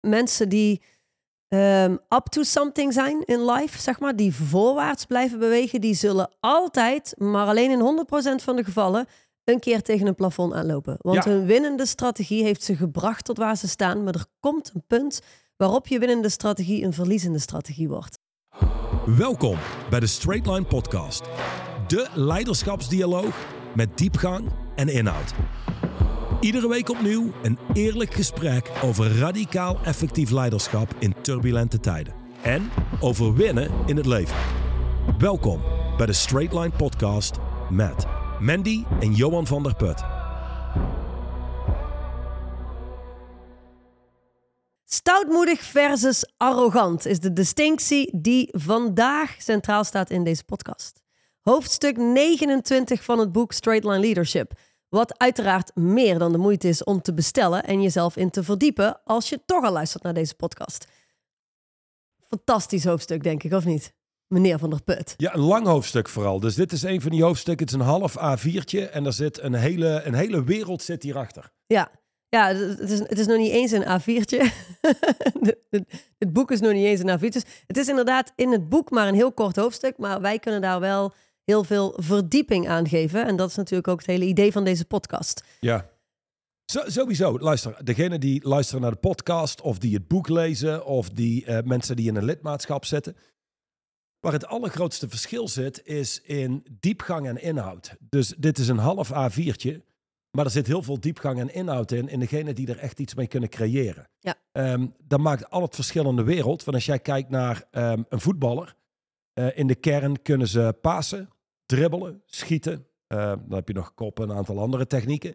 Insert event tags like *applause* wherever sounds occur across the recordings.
mensen die um, up to something zijn in life, zeg maar, die voorwaarts blijven bewegen, die zullen altijd, maar alleen in 100% van de gevallen, een keer tegen een plafond aanlopen. Want Ja. hun winnende strategie heeft ze gebracht tot waar ze staan, maar er komt een punt waarop je winnende strategie een verliezende strategie wordt. Welkom bij de Straight Line Podcast. De leiderschapsdialoog met diepgang en inhoud. Iedere week opnieuw een eerlijk gesprek over radicaal effectief leiderschap in turbulente tijden. En over winnen in het leven. Welkom bij de Straight Line Podcast met Mandy en Johan van der Put. Stoutmoedig versus arrogant is de distinctie die vandaag centraal staat in deze podcast. Hoofdstuk 29 van het boek Straight Line Leadership. Wat uiteraard meer dan de moeite is om te bestellen en jezelf in te verdiepen als je toch al luistert naar deze podcast. Fantastisch hoofdstuk, denk ik, of niet? Meneer Van der Put. Ja, een lang hoofdstuk vooral. Dus dit is een van die hoofdstukken. Het is een half A4'tje en er zit een hele, een hele wereld zit hierachter. Ja, ja het, is, het is nog niet eens een A4'tje. *laughs* het boek is nog niet eens een A4'tje. Dus het is inderdaad in het boek maar een heel kort hoofdstuk, maar wij kunnen daar wel heel veel verdieping aan geven. En dat is natuurlijk ook het hele idee van deze podcast. Ja. Zo, sowieso, luister, degene die luisteren naar de podcast of die het boek lezen of die eh, mensen die in een lidmaatschap zitten. Waar het allergrootste verschil zit is in diepgang en inhoud. Dus dit is een half A4'tje, maar er zit heel veel diepgang en inhoud in, in degene die er echt iets mee kunnen creëren. Ja. Ehm, dat maakt al het verschil in de wereld. Want als jij kijkt naar ehm, een voetballer, eh, in de kern kunnen ze pasen, dribbelen, schieten. Eh, dan heb je nog koppen en een aantal andere technieken.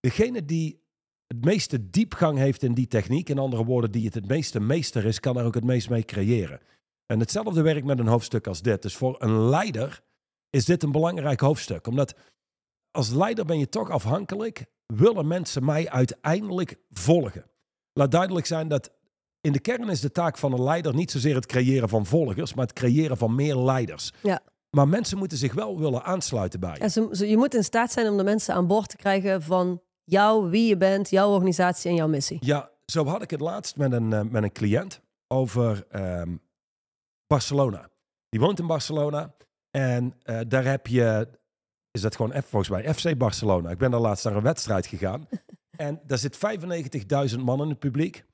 Degene die het meeste diepgang heeft in die techniek, in andere woorden, die het het meeste meester is, kan er ook het meest mee creëren. En hetzelfde werkt met een hoofdstuk als dit. Dus voor een leider is dit een belangrijk hoofdstuk. Omdat als leider ben je toch afhankelijk, willen mensen mij uiteindelijk volgen. Laat duidelijk zijn dat in de kern is de taak van een leider niet zozeer het creëren van volgers, maar het creëren van meer leiders. Ja. Maar mensen moeten zich wel willen aansluiten bij je. Ja, ze- ze- je moet in staat zijn om de mensen aan boord te krijgen van jou, wie je bent, jouw organisatie en jouw missie. Ja, zo had ik het laatst met een, eh, met een cliënt over ehm, Barcelona. Die woont in Barcelona en eh, daar heb je, is dat gewoon F, volgens mij FC Barcelona. Ik ben daar laatst naar een wedstrijd gegaan *laughs* en daar zit 95.000 man in het publiek.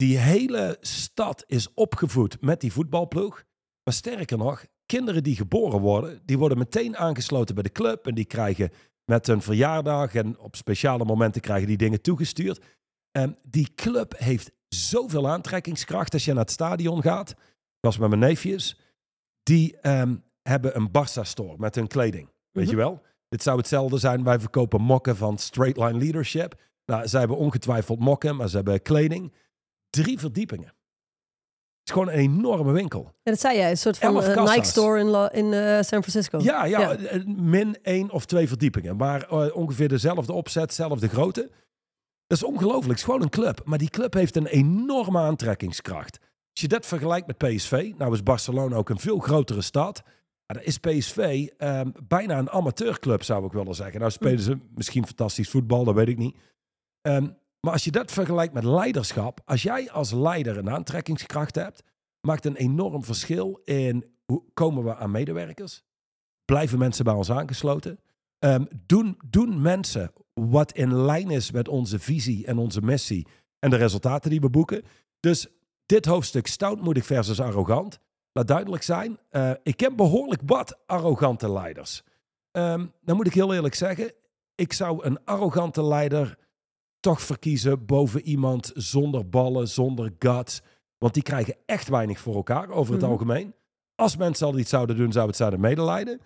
Die hele stad is opgevoed met die voetbalploeg. Maar sterker nog, kinderen die geboren worden, die worden meteen aangesloten bij de club en die krijgen met hun verjaardag en op speciale momenten krijgen die dingen toegestuurd. En die club heeft zoveel aantrekkingskracht als je naar het stadion gaat. Ik was met mijn neefjes. Die ehm, hebben een Barça-store met hun kleding. Weet Mhm. je wel? Dit zou hetzelfde zijn. Wij verkopen mokken van Straight Line Leadership. Nou, zij hebben ongetwijfeld mokken, maar ze hebben kleding. Drie verdiepingen. Het is gewoon een enorme winkel. Ja, dat zei jij, een soort van kassa's. Nike store in, La- in eh, San Francisco. Ja, ja, Ja. eh, min één of twee verdiepingen. Maar ongeveer dezelfde opzet, dezelfde grootte. Dat is ongelooflijk. Het is gewoon een club. Maar die club heeft een enorme aantrekkingskracht. Als je dat vergelijkt met PSV, nou is Barcelona ook een veel grotere stad. Ja, dan is PSV ehm, bijna een amateurclub, zou ik willen zeggen. Nou spelen ze misschien fantastisch voetbal, dat weet ik niet. Ehm, maar als je dat vergelijkt met leiderschap, als jij als leider een aantrekkingskracht hebt, maakt een enorm verschil in hoe komen we aan medewerkers? Blijven mensen bij ons aangesloten? Ehm, doen, doen mensen wat in lijn is met onze visie en onze missie en de resultaten die we boeken? Dus dit hoofdstuk stoutmoedig versus arrogant. Laat duidelijk zijn, eh, ik ken behoorlijk wat arrogante leiders. Ehm, dan moet ik heel eerlijk zeggen, ik zou een arrogante leider toch verkiezen boven iemand zonder ballen, zonder guts. Want die krijgen echt weinig voor elkaar over het Mhm. algemeen. Als mensen al iets zouden doen, zou het zouden medelijden.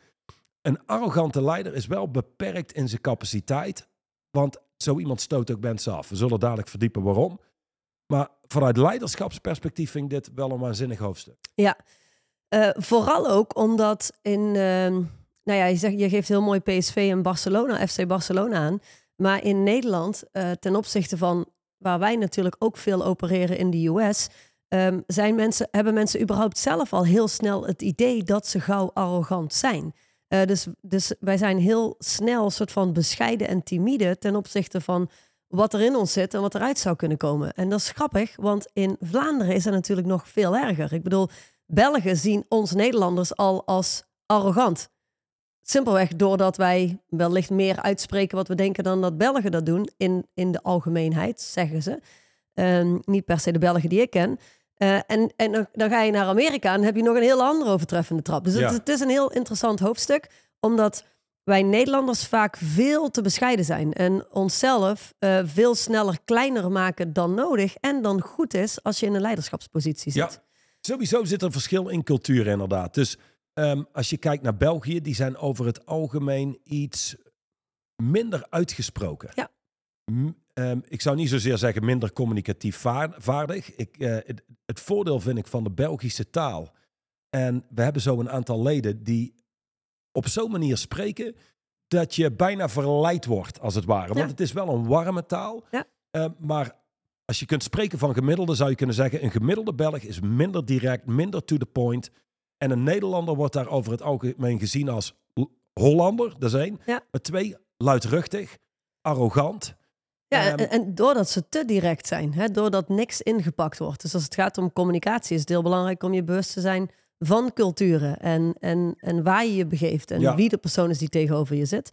Een arrogante leider is wel beperkt in zijn capaciteit. Want zo iemand stoot ook mensen af. We zullen dadelijk verdiepen waarom. Maar vanuit leiderschapsperspectief vind ik dit wel een waanzinnig hoofdstuk. Ja, Eh, vooral ook omdat in, ehm, nou ja, je, zegt, je geeft heel mooi PSV en Barcelona, FC Barcelona aan. Maar in Nederland, eh, ten opzichte van waar wij natuurlijk ook veel opereren in de US, ehm, zijn mensen, hebben mensen überhaupt zelf al heel snel het idee dat ze gauw arrogant zijn. Eh, dus, dus wij zijn heel snel soort van bescheiden en timide ten opzichte van wat er in ons zit en wat eruit zou kunnen komen. En dat is grappig, want in Vlaanderen is dat natuurlijk nog veel erger. Ik bedoel, Belgen zien ons Nederlanders al als arrogant. Simpelweg doordat wij wellicht meer uitspreken wat we denken dan dat Belgen dat doen. In, in de algemeenheid, zeggen ze. Ehm, niet per se de Belgen die ik ken. Uh, en en dan, ga je naar Amerika en heb je nog een heel andere overtreffende trap. Dus het, het, is een heel interessant hoofdstuk, omdat wij Nederlanders vaak veel te bescheiden zijn en onszelf uh, veel sneller kleiner maken dan nodig en dan goed is als je in een leiderschapspositie zit. Ja, sowieso zit er een verschil in cultuur inderdaad. Dus um, als je kijkt naar België, die zijn over het algemeen iets minder uitgesproken. Ja. Um, ik zou niet zozeer zeggen minder communicatief vaardig. Ik, uh, het, het, voordeel vind ik van de Belgische taal. En we hebben zo een aantal leden die op zo'n manier spreken dat je bijna verleid wordt, als het ware. Want het is wel een warme taal. Ja. Uh, maar als je kunt spreken van gemiddelde, zou je kunnen zeggen: een gemiddelde Belg is minder direct, minder to the point. En een Nederlander wordt daar over het algemeen gezien als Hollander, dat is één. Ja. Maar twee, luidruchtig, arrogant. Ja, en, en, doordat ze te direct zijn, hè, doordat niks ingepakt wordt. Dus als het gaat om communicatie, is het heel belangrijk om je bewust te zijn van culturen en, en, en waar je je begeeft en wie de persoon is die tegenover je zit.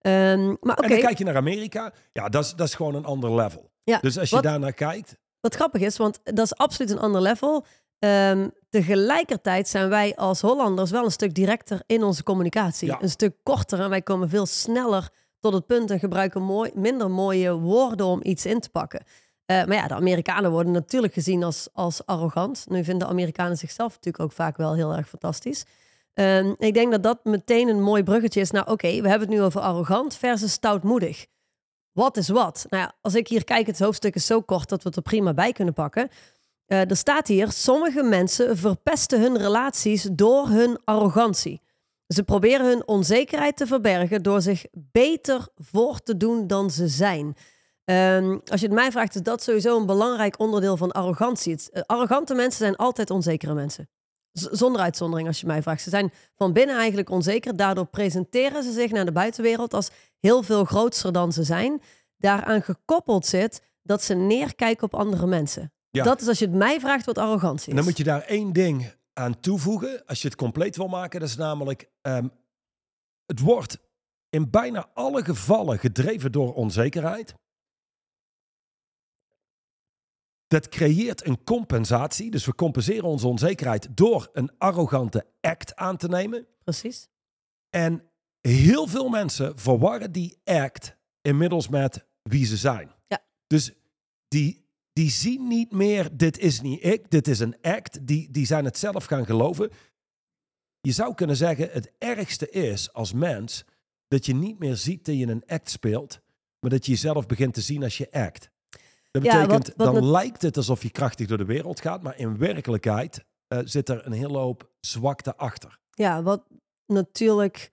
Um, maar okay. En dan kijk je naar Amerika, ja, dat is, dat is gewoon een ander level. Ja, dus als je daar naar kijkt. Wat grappig is, want dat is absoluut een ander level. Um, tegelijkertijd zijn wij als Hollanders wel een stuk directer in onze communicatie. Ja. Een stuk korter en wij komen veel sneller tot het punt en gebruiken mooi, minder mooie woorden om iets in te pakken. Uh, maar ja, de Amerikanen worden natuurlijk gezien als, als arrogant. Nu vinden de Amerikanen zichzelf natuurlijk ook vaak wel heel erg fantastisch. Uh, ik denk dat dat meteen een mooi bruggetje is. Nou, oké, okay, we hebben het nu over arrogant versus stoutmoedig. Wat is wat? Nou ja, als ik hier kijk, het hoofdstuk is zo kort dat we het er prima bij kunnen pakken. Uh, er staat hier: sommige mensen verpesten hun relaties door hun arrogantie. Ze proberen hun onzekerheid te verbergen door zich beter voor te doen dan ze zijn. Um, als je het mij vraagt, is dat sowieso een belangrijk onderdeel van arrogantie. Uh, arrogante mensen zijn altijd onzekere mensen. Zonder uitzondering, als je mij vraagt. Ze zijn van binnen eigenlijk onzeker. Daardoor presenteren ze zich naar de buitenwereld als heel veel grootser dan ze zijn. Daaraan gekoppeld zit dat ze neerkijken op andere mensen. Ja. Dat is als je het mij vraagt wat arrogantie is. En dan moet je daar één ding aan toevoegen. Als je het compleet wil maken, dat is namelijk... Um, het wordt in bijna alle gevallen gedreven door onzekerheid. Dat creëert een compensatie. Dus we compenseren onze onzekerheid door een arrogante act aan te nemen. Precies. En heel veel mensen verwarren die act inmiddels met wie ze zijn. Ja. Dus die, die zien niet meer, dit is niet ik, dit is een act. Die, die zijn het zelf gaan geloven. Je zou kunnen zeggen, het ergste is als mens dat je niet meer ziet dat je een act speelt, maar dat je jezelf begint te zien als je act. Dat betekent, ja, wat, wat dan lijkt het alsof je krachtig door de wereld gaat, maar in werkelijkheid uh, zit er een hele hoop zwakte achter. Ja, wat natuurlijk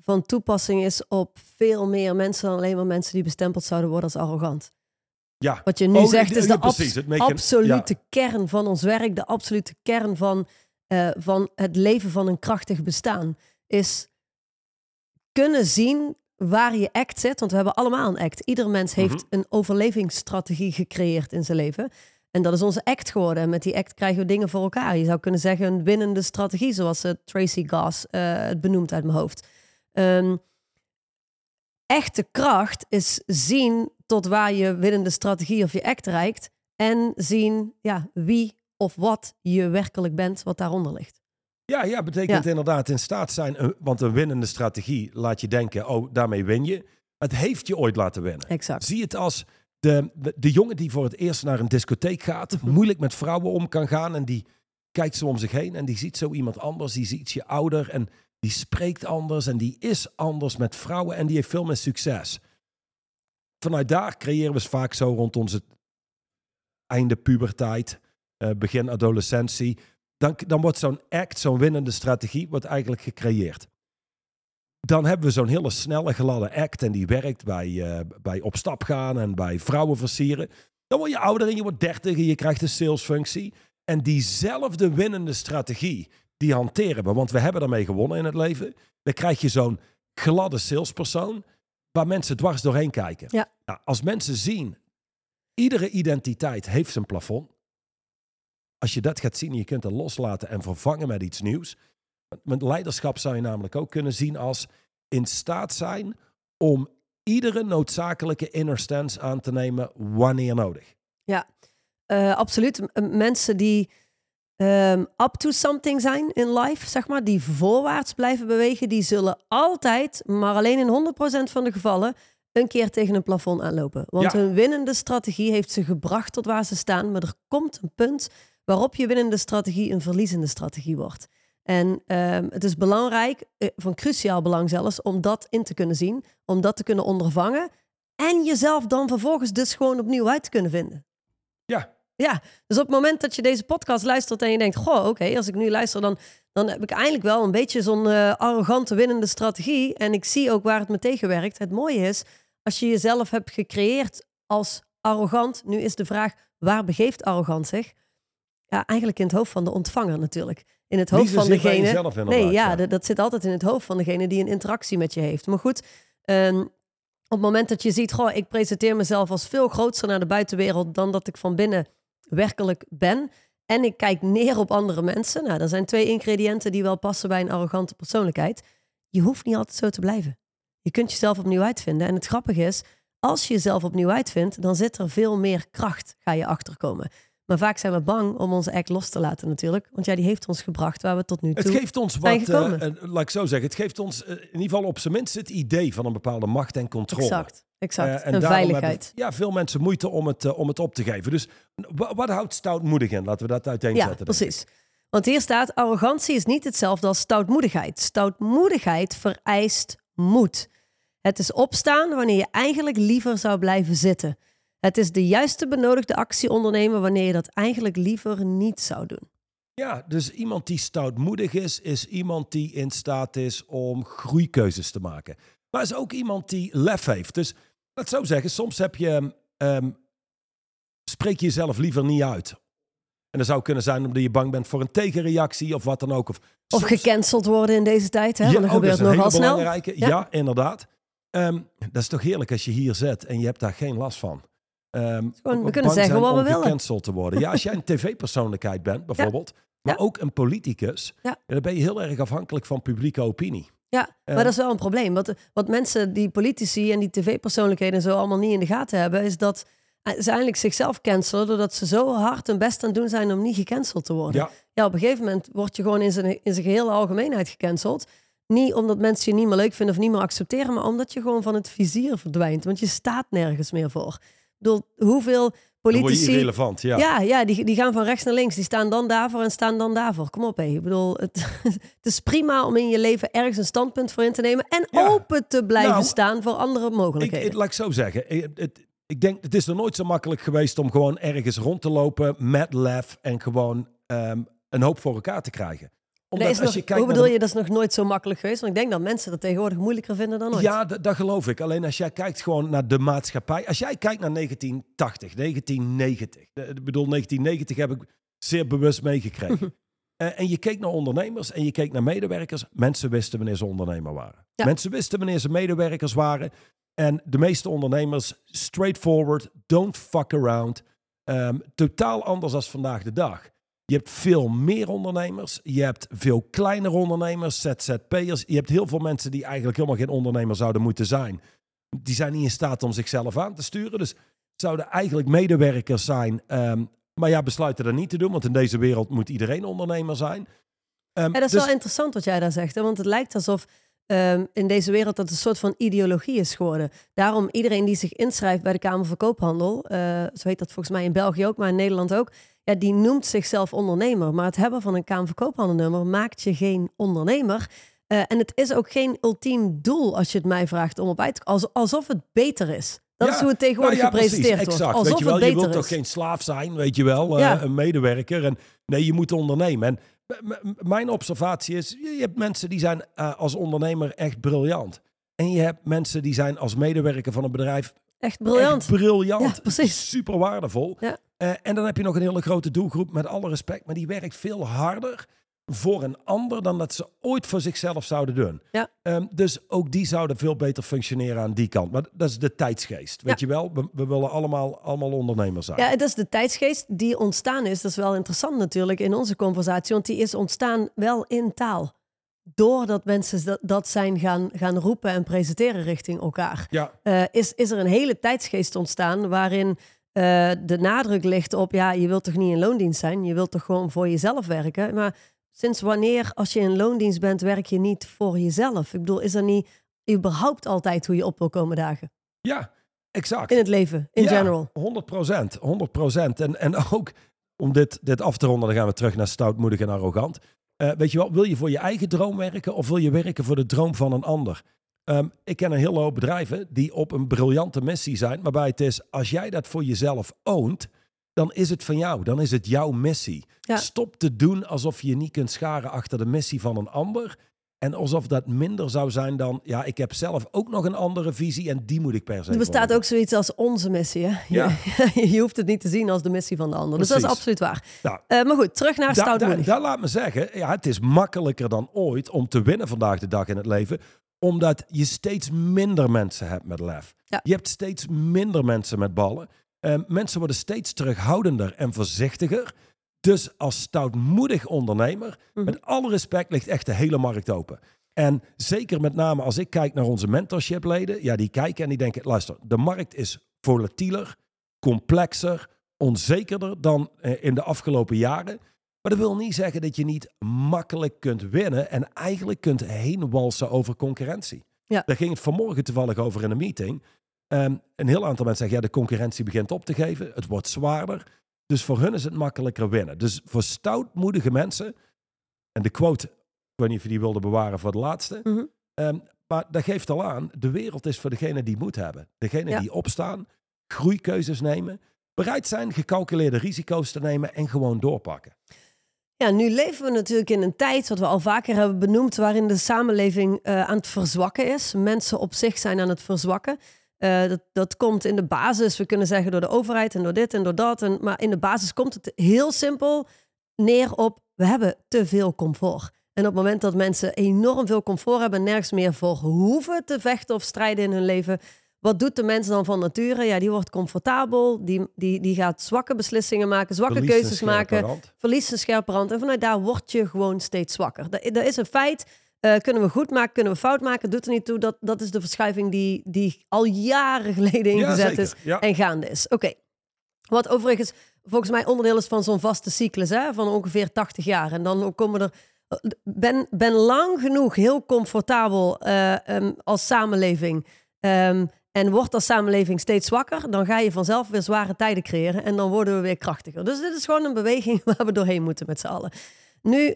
van toepassing is op veel meer mensen dan alleen maar mensen die bestempeld zouden worden als arrogant. Ja. Wat je nu oh, zegt is de precies, abs absolute ja. kern van ons werk, de absolute kern van, uh, van het leven van een krachtig bestaan. Is kunnen zien waar je act zit. Want we hebben allemaal een act. Ieder mens heeft mm -hmm. een overlevingsstrategie gecreëerd in zijn leven. En dat is onze act geworden. En met die act krijgen we dingen voor elkaar. Je zou kunnen zeggen een winnende strategie, zoals uh, Tracy Goss uh, het benoemt uit mijn hoofd. Um, echte kracht is zien tot waar je winnende strategie of je act reikt. En zien ja, wie of wat je werkelijk bent, wat daaronder ligt. Ja, ja betekent ja. inderdaad in staat zijn. Want een winnende strategie laat je denken, oh, daarmee win je. Het heeft je ooit laten winnen. Exact. Zie het als de, de, jongen die voor het eerst naar een discotheek gaat, moeilijk met vrouwen om kan gaan en die kijkt zo om zich heen en die ziet zo iemand anders, die is ietsje ouder en die spreekt anders en die is anders met vrouwen en die heeft veel meer succes. Vanuit daar creëren we vaak zo rond onze einde puberteit, uh, begin adolescentie. Dan, dan wordt zo'n act, zo'n winnende strategie, wordt eigenlijk gecreëerd. Dan hebben we zo'n hele snelle geladen act en die werkt bij, uh, bij op stap gaan en bij vrouwen versieren. Dan word je ouder en je wordt dertig en je krijgt een salesfunctie. En diezelfde winnende strategie, die hanteren we. Want we hebben daarmee gewonnen in het leven. Dan krijg je zo'n gladde salespersoon waar mensen dwars doorheen kijken. Ja. Nou, als mensen zien, iedere identiteit heeft zijn plafond. Als je dat gaat zien, je kunt het loslaten en vervangen met iets nieuws. Met leiderschap zou je namelijk ook kunnen zien als in staat zijn om iedere noodzakelijke inner stance aan te nemen wanneer nodig. Ja, uh, absoluut. Mensen die um, up to something zijn in life, zeg maar, die voorwaarts blijven bewegen, die zullen altijd, maar alleen in 100% van de gevallen, een keer tegen een plafond aanlopen. Want Ja. hun winnende strategie heeft ze gebracht tot waar ze staan, maar er komt een punt waarop je winnende strategie een verliezende strategie wordt. En ehm, het is belangrijk, eh, van cruciaal belang zelfs, om dat in te kunnen zien, om dat te kunnen ondervangen en jezelf dan vervolgens dus gewoon opnieuw uit te kunnen vinden. Ja, Ja, dus op het moment dat je deze podcast luistert en je denkt, goh, oké, als ik nu luister, dan, dan heb ik eindelijk wel een beetje zo'n eh, arrogante winnende strategie. En ik zie ook waar het me tegenwerkt. Het mooie is, als je jezelf hebt gecreëerd als arrogant, nu is de vraag, waar begeeft arrogant zich? Ja, eigenlijk in het hoofd van de ontvanger natuurlijk. In het hoofd van degene. nee, ja, ja. Dat, dat zit altijd in het hoofd van degene die een interactie met je heeft. Maar goed, ehm, op het moment dat je ziet, goh, ik presenteer mezelf als veel groter naar de buitenwereld dan dat ik van binnen werkelijk ben. En ik kijk neer op andere mensen. Nou, dat zijn twee ingrediënten die wel passen bij een arrogante persoonlijkheid. Je hoeft niet altijd zo te blijven. Je kunt jezelf opnieuw uitvinden. En het grappige is, als je jezelf opnieuw uitvindt, dan zit er veel meer kracht, ga je achterkomen. Maar vaak zijn we bang om onze act los te laten natuurlijk. Want ja, die heeft ons gebracht waar we tot nu toe... Het geeft ons wat, eh, eh, laat ik zo zeggen, het geeft ons eh, in ieder geval op zijn minst het idee van een bepaalde macht en controle. Exact, exact. En veiligheid. hebben, ja, veel mensen moeite om het, om het op te geven. Dus wa- wat houdt stoutmoedig in? Laten we dat Ja, uiteenzetten. ik. precies. Want hier staat, arrogantie is niet hetzelfde als stoutmoedigheid. Stoutmoedigheid vereist moed. Het is opstaan wanneer je eigenlijk liever zou blijven zitten. Het is de juiste benodigde actie ondernemen wanneer je dat eigenlijk liever niet zou doen. Ja, dus iemand die stoutmoedig is, is iemand die in staat is om groeikeuzes te maken. Maar is ook iemand die lef heeft. Dus laat ik zo zeggen, soms heb je, ehm, spreek je jezelf liever niet uit. En dat zou kunnen zijn omdat je bang bent voor een tegenreactie of wat dan ook. Of, Of gecanceld worden in deze tijd, hè? Ja, want dat oh, dat is een hele nogal snel. belangrijke. Ja. Ja, inderdaad. Ehm, dat is toch heerlijk als je hier zit en je hebt daar geen last van. Ehm, Gewoon, we kunnen zeggen wat we om willen. gecanceld te worden. Ja, als jij een *laughs* tv-persoonlijkheid bent, bijvoorbeeld, maar Ja. ook een politicus, Ja. dan ben je heel erg afhankelijk van publieke opinie. Ja, maar Eh. dat is wel een probleem. Wat, wat mensen, die politici en die tv-persoonlijkheden zo allemaal niet in de gaten hebben, is dat eh, ze eigenlijk zichzelf cancelen doordat ze zo hard hun best aan het doen zijn om niet gecanceld te worden. Ja, Ja, op een gegeven moment word je gewoon in zijn, in zijn gehele algemeenheid gecanceld. Niet omdat mensen je niet meer leuk vinden of niet meer accepteren, maar omdat je gewoon van het vizier verdwijnt. Want je staat nergens meer voor. Bedoel, hoeveel politici... irrelevant. Ja. Ja, ja die, die gaan van rechts naar links. Die staan dan daarvoor en staan dan daarvoor. Kom op, hé. Ik bedoel, het, *laughs* het is prima om in je leven ergens een standpunt voor in te nemen. En Ja. open te blijven Nou, staan voor andere mogelijkheden. ik, laat ik zo zeggen. Ik, het, ik denk, het is er nooit zo makkelijk geweest om gewoon ergens rond te lopen met lef en gewoon ehm, een hoop voor elkaar te krijgen. Omdat Nee, is als nog- je kijkt hoe bedoel je, dat is nog nooit zo makkelijk geweest? Want ik denk dat mensen dat tegenwoordig moeilijker vinden dan ooit. Ja, dat geloof ik. Alleen als jij kijkt gewoon naar de maatschappij. Als jij kijkt naar 1980, 1990. de- Ik bedoel, 1990 heb ik zeer bewust meegekregen. *laughs* Eh, en je keek naar ondernemers en je keek naar medewerkers. Mensen wisten wanneer ze ondernemer waren. Ja. Mensen wisten wanneer ze medewerkers waren. En de meeste ondernemers, straightforward, don't fuck around. Ehm, totaal anders dan vandaag de dag. Je hebt veel meer ondernemers. Je hebt veel kleinere ondernemers, ZZP'ers. Je hebt heel veel mensen die eigenlijk helemaal geen ondernemer zouden moeten zijn. Die zijn niet in staat om zichzelf aan te sturen. Dus zouden eigenlijk medewerkers zijn. ehm, maar ja, besluiten dat niet te doen. Want in deze wereld moet iedereen ondernemer zijn. Ehm, Ja, dat is dus- wel interessant wat jij daar zegt. Hè? Want het lijkt alsof ehm, in deze wereld dat een soort van ideologie is geworden. Daarom iedereen die zich inschrijft bij de Kamer van Koophandel, eh, zo heet dat volgens mij in België ook, maar in Nederland ook, ja, die noemt zichzelf ondernemer. Maar het hebben van een Kamer van Koophandelnummer maakt je geen ondernemer. Eh, en het is ook geen ultiem doel, als je het mij vraagt, om op uit te als, Alsof het beter is. Dat Ja, is hoe het tegenwoordig nou ja, gepresenteerd precies, wordt. Alsof weet je wel, het je beter wilt is. toch geen slaaf zijn, weet je wel, eh, een medewerker. En nee, je moet ondernemen. En mijn observatie is, je hebt mensen die zijn eh, als ondernemer echt briljant. En je hebt mensen die zijn als medewerker van een bedrijf Echt briljant. echt briljant. Ja, precies. Super waardevol. Ja. Eh, en dan heb je nog een hele grote doelgroep, met alle respect, maar die werkt veel harder voor een ander dan dat ze ooit voor zichzelf zouden doen. Ja. Ehm, dus ook die zouden veel beter functioneren aan die kant. Maar dat is de tijdsgeest. Weet je wel, we, we, willen allemaal, allemaal ondernemers zijn. Ja, dat is de tijdsgeest die ontstaan is. Dat is wel interessant natuurlijk in onze conversatie, want die is ontstaan wel in taal. Doordat mensen dat, dat zijn gaan, gaan roepen en presenteren richting elkaar. Ja. Uh, is, is er een hele tijdsgeest ontstaan waarin uh, de nadruk ligt op, ja, je wilt toch niet in loondienst zijn, je wilt toch gewoon voor jezelf werken. Maar sinds wanneer, als je in loondienst bent, werk je niet voor jezelf? Ik bedoel, is er niet überhaupt altijd hoe je op wil komen dagen? Ja, exact. In het leven, in ja, general. 100 procent, 100 procent. En, en ook, om dit, dit af te ronden, dan gaan we terug naar stoutmoedig en arrogant. Uh, weet je wel, wil je voor je eigen droom werken of wil je werken voor de droom van een ander? Um, ik ken een hele hoop bedrijven die op een briljante missie zijn, waarbij het is, als jij dat voor jezelf oont, dan is het van jou. Dan is het jouw missie. Ja. Stop te doen alsof je je niet kunt scharen achter de missie van een ander. En alsof dat minder zou zijn dan, ja, ik heb zelf ook nog een andere visie en die moet ik per se. Er bestaat ook zoiets als onze missie. Hè? Ja. *laughs* Je, je hoeft het niet te zien als de missie van de ander. Dus dat is absoluut waar. Nou, Uh, maar goed, terug naar Da- da- stoutmoedig. daar laat me zeggen, ja, het is makkelijker dan ooit om te winnen vandaag de dag in het leven. Omdat je steeds minder mensen hebt met lef. Ja. Je hebt steeds minder mensen met ballen. Eh, mensen worden steeds terughoudender en voorzichtiger. Dus als stoutmoedig ondernemer, Mhm. met alle respect, ligt echt de hele markt open. En zeker met name als ik kijk naar onze mentorshipleden, ja, die kijken en die denken, luister, de markt is volatieler, complexer, onzekerder dan eh, in de afgelopen jaren. Maar dat wil niet zeggen dat je niet makkelijk kunt winnen en eigenlijk kunt heen walsen over concurrentie. Ja. Daar ging het vanmorgen toevallig over in een meeting. Ehm, een heel aantal mensen zeggen, ja, de concurrentie begint op te geven. Het wordt zwaarder. Dus voor hun is het makkelijker winnen. Dus voor stoutmoedige mensen, en de quote, ik weet niet of je die wilde bewaren voor de laatste. Mhm. Ehm, maar dat geeft al aan, de wereld is voor degene die moed hebben. Degene Ja. die opstaan, groeikeuzes nemen, bereid zijn gecalculeerde risico's te nemen en gewoon doorpakken. Ja, nu leven we natuurlijk in een tijd, wat we al vaker hebben benoemd, waarin de samenleving eh, aan het verzwakken is. Mensen op zich zijn aan het verzwakken. Eh, dat, dat komt in de basis, we kunnen zeggen door de overheid en door dit en door dat. En, maar in de basis komt het heel simpel neer op, we hebben te veel comfort. En op het moment dat mensen enorm veel comfort hebben en nergens meer voor hoeven te vechten of strijden in hun leven, wat doet de mens dan van nature? Ja, die wordt comfortabel, die, die, die gaat zwakke beslissingen maken, zwakke Verliest keuzes maken rand. verliest een scherpe rand. En vanuit daar word je gewoon steeds zwakker. Dat, dat is een feit. Eh, kunnen we goed maken, kunnen we fout maken, doet er niet toe. Dat, dat is de verschuiving die, die al jaren geleden ingezet is Ja. en gaande is. Oké. Wat overigens volgens mij onderdeel is van zo'n vaste cyclus hè, van ongeveer 80 jaar. En dan komen er. Ben, ben lang genoeg heel comfortabel eh, ehm, als samenleving. ehm, en wordt als samenleving steeds zwakker, dan ga je vanzelf weer zware tijden creëren en dan worden we weer krachtiger. Dus dit is gewoon een beweging *laughs* waar we doorheen moeten met z'n allen. Nu,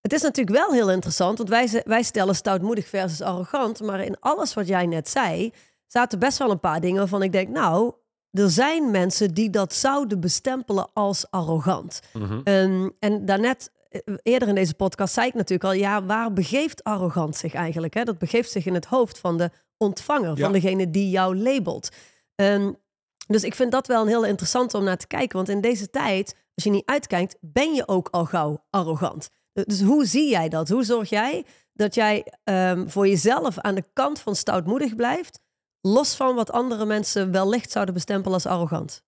het is natuurlijk wel heel interessant, want wij, wij stellen stoutmoedig versus arrogant, maar in alles wat jij net zei, zaten best wel een paar dingen waarvan ik denk, nou, er zijn mensen die dat zouden bestempelen als arrogant. Ehm, en daarnet, eh, eerder in deze podcast, zei ik natuurlijk al, ja, waar begeeft arrogant zich eigenlijk? Hè? Dat begeeft zich in het hoofd van de ontvanger, Ja. van degene die jou labelt. Ehm, dus ik vind dat wel een heel interessant om naar te kijken. Want in deze tijd, als je niet uitkijkt, ben je ook al gauw arrogant. Dus hoe zie jij dat? Hoe zorg jij dat jij ehm, voor jezelf aan de kant van stoutmoedig blijft, los van wat andere mensen wellicht zouden bestempelen als arrogant?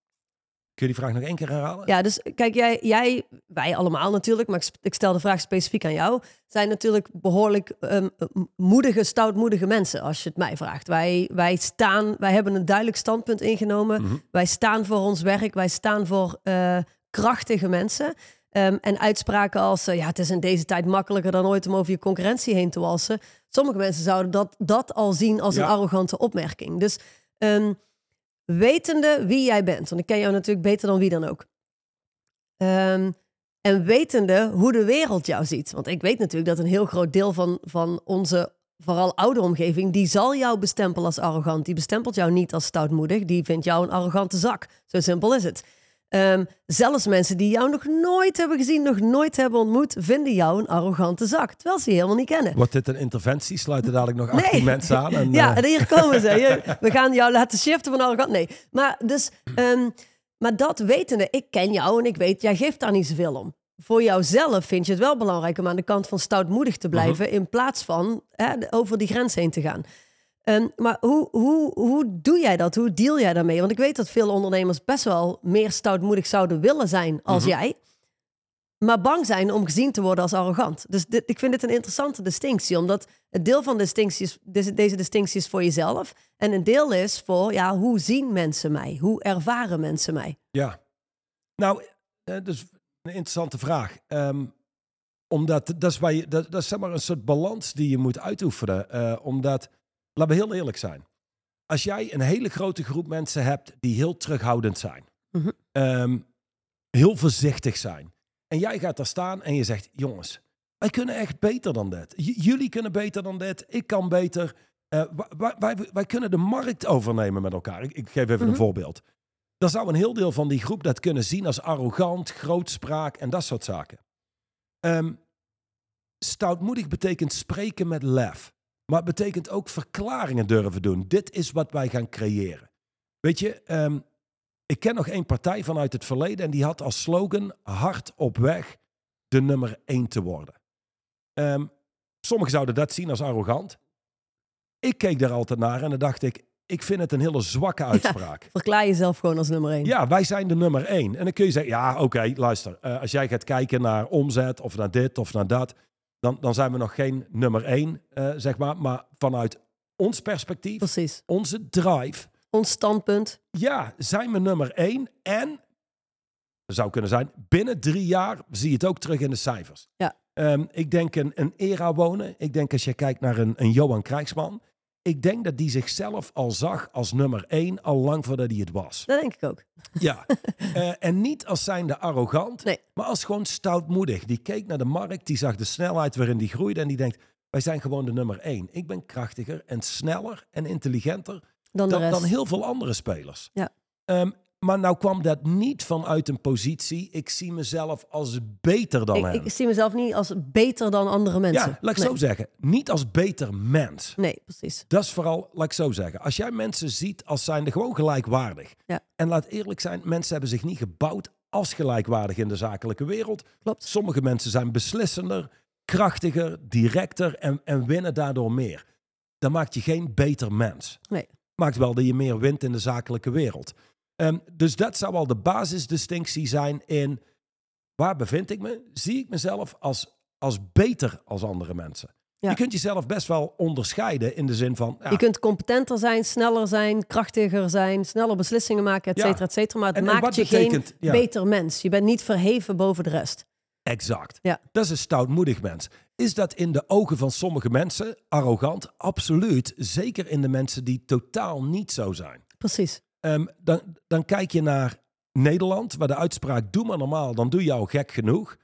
Kun je die vraag nog één keer herhalen? Ja, dus kijk, jij, jij wij allemaal natuurlijk, maar ik, ik stel de vraag specifiek aan jou, zijn natuurlijk behoorlijk ehm, moedige, stoutmoedige mensen, als je het mij vraagt. Wij, wij staan, wij hebben een duidelijk standpunt ingenomen. Mhm. Wij staan voor ons werk, wij staan voor eh, krachtige mensen. Ehm, en uitspraken als, eh, ja, het is in deze tijd makkelijker dan ooit om over je concurrentie heen te walsen. Sommige mensen zouden dat, dat al zien als Ja. een arrogante opmerking. Dus ehm, wetende wie jij bent, want ik ken jou natuurlijk beter dan wie dan ook. Ehm, en wetende hoe de wereld jou ziet. Want ik weet natuurlijk dat een heel groot deel van, van onze, vooral oude omgeving, die zal jou bestempelen als arrogant. Die bestempelt jou niet als stoutmoedig. Die vindt jou een arrogante zak. Zo simpel is het. Ehm, zelfs mensen die jou nog nooit hebben gezien, nog nooit hebben ontmoet, vinden jou een arrogante zak. Terwijl ze je helemaal niet kennen. Wordt dit een interventie? Sluiten dadelijk nog 18 mensen aan? En, *laughs* ja, eh, en hier komen ze. *laughs* We gaan jou laten shiften van arrogant. Nee, maar dus, ehm, maar dat wetende, ik ken jou en ik weet, jij geeft daar niet zoveel om. voor jouzelf vind je het wel belangrijk om aan de kant van stoutmoedig te blijven, in plaats van hè, over die grens heen te gaan. Ehm, maar hoe, hoe, hoe doe jij dat? Hoe deal jij daarmee? Want ik weet dat veel ondernemers best wel meer stoutmoedig zouden willen zijn als jij. Maar bang zijn om gezien te worden als arrogant. Dus dit, ik vind dit een interessante distinctie. Omdat het deel van de distinctie is, deze, distinctie is voor jezelf. En een deel is voor, ja, hoe zien mensen mij? Hoe ervaren mensen mij? Ja. Nou, is een interessante vraag. Ehm, omdat dat is, waar je, dat, dat is zeg maar een soort balans die je moet uitoefenen. Eh, omdat, laten we heel eerlijk zijn. Als jij een hele grote groep mensen hebt die heel terughoudend zijn. Mhm. ehm, heel voorzichtig zijn. En jij gaat daar staan en je zegt, jongens, wij kunnen echt beter dan dit. J- jullie kunnen beter dan dit. Ik kan beter. Eh, wij, wij, kunnen de markt overnemen met elkaar. Ik, ik geef even Mhm. een voorbeeld. Dan zou een heel deel van die groep dat kunnen zien als arrogant, grootspraak en dat soort zaken. Ehm, stoutmoedig betekent spreken met lef. Maar het betekent ook verklaringen durven doen. Dit is wat wij gaan creëren. Weet je, ehm, ik ken nog één partij vanuit het verleden en die had als slogan hard op weg de nummer één te worden. Ehm, sommigen zouden dat zien als arrogant. Ik keek daar altijd naar en dan dacht ik, ik vind het een hele zwakke *laughs* uitspraak. Verklaar jezelf gewoon als nummer één. Ja, wij zijn de nummer één. En dan kun je zeggen, ja, oké, luister. eh, als jij gaat kijken naar omzet of naar dit of naar dat, dan, dan zijn we nog geen nummer één, eh, zeg maar. Maar vanuit ons perspectief, Precies. onze drive, Ons standpunt. ja, zijn we nummer één. En, zou kunnen zijn, binnen drie jaar zie je het ook terug in de cijfers. Ja. Ehm, ik denk een, een era wonen. Ik denk als je kijkt naar een, een Johan Krijgsman. Ik denk dat die zichzelf al zag als nummer één, al lang voordat hij het was. Dat denk ik ook. Ja, *laughs* Eh, en niet als zijnde arrogant, Nee. maar als gewoon stoutmoedig. Die keek naar de markt, die zag de snelheid waarin die groeide en die denkt, wij zijn gewoon de nummer één. Ik ben krachtiger en sneller en intelligenter Dan dan heel veel andere spelers. Ja. Ehm, maar nou kwam dat niet vanuit een positie, ik zie mezelf als beter dan ik, hem. ik zie mezelf niet als beter dan andere mensen. ja, laat ik nee. zo zeggen. Niet als beter mens. Nee, precies. Dat is vooral, laat ik zo zeggen. Als jij mensen ziet als zijnde gewoon gelijkwaardig. Ja. En laat eerlijk zijn, mensen hebben zich niet gebouwd als gelijkwaardig in de zakelijke wereld. Klopt. Sommige mensen zijn beslissender, krachtiger, directer en, en winnen daardoor meer. Dan maakt je geen beter mens. Nee. Maakt wel dat je meer wint in de zakelijke wereld. Ehm, dus dat zou al de basisdistinctie zijn in waar bevind ik me? Zie ik mezelf als, als beter als andere mensen? Ja. Je kunt jezelf best wel onderscheiden in de zin van... ja, Je kunt competenter zijn, sneller zijn, krachtiger zijn, sneller beslissingen maken, et Ja. cetera, et cetera. Maar het En- maakt je betekent- geen beter mens. Je bent niet verheven boven de rest. Exact. Ja. Dat is een stoutmoedig mens. Is dat in de ogen van sommige mensen arrogant? Absoluut. Zeker in de mensen die totaal niet zo zijn. Precies. Ehm, dan, dan kijk je naar Nederland, waar de uitspraak doe maar normaal, dan doe je al gek genoeg.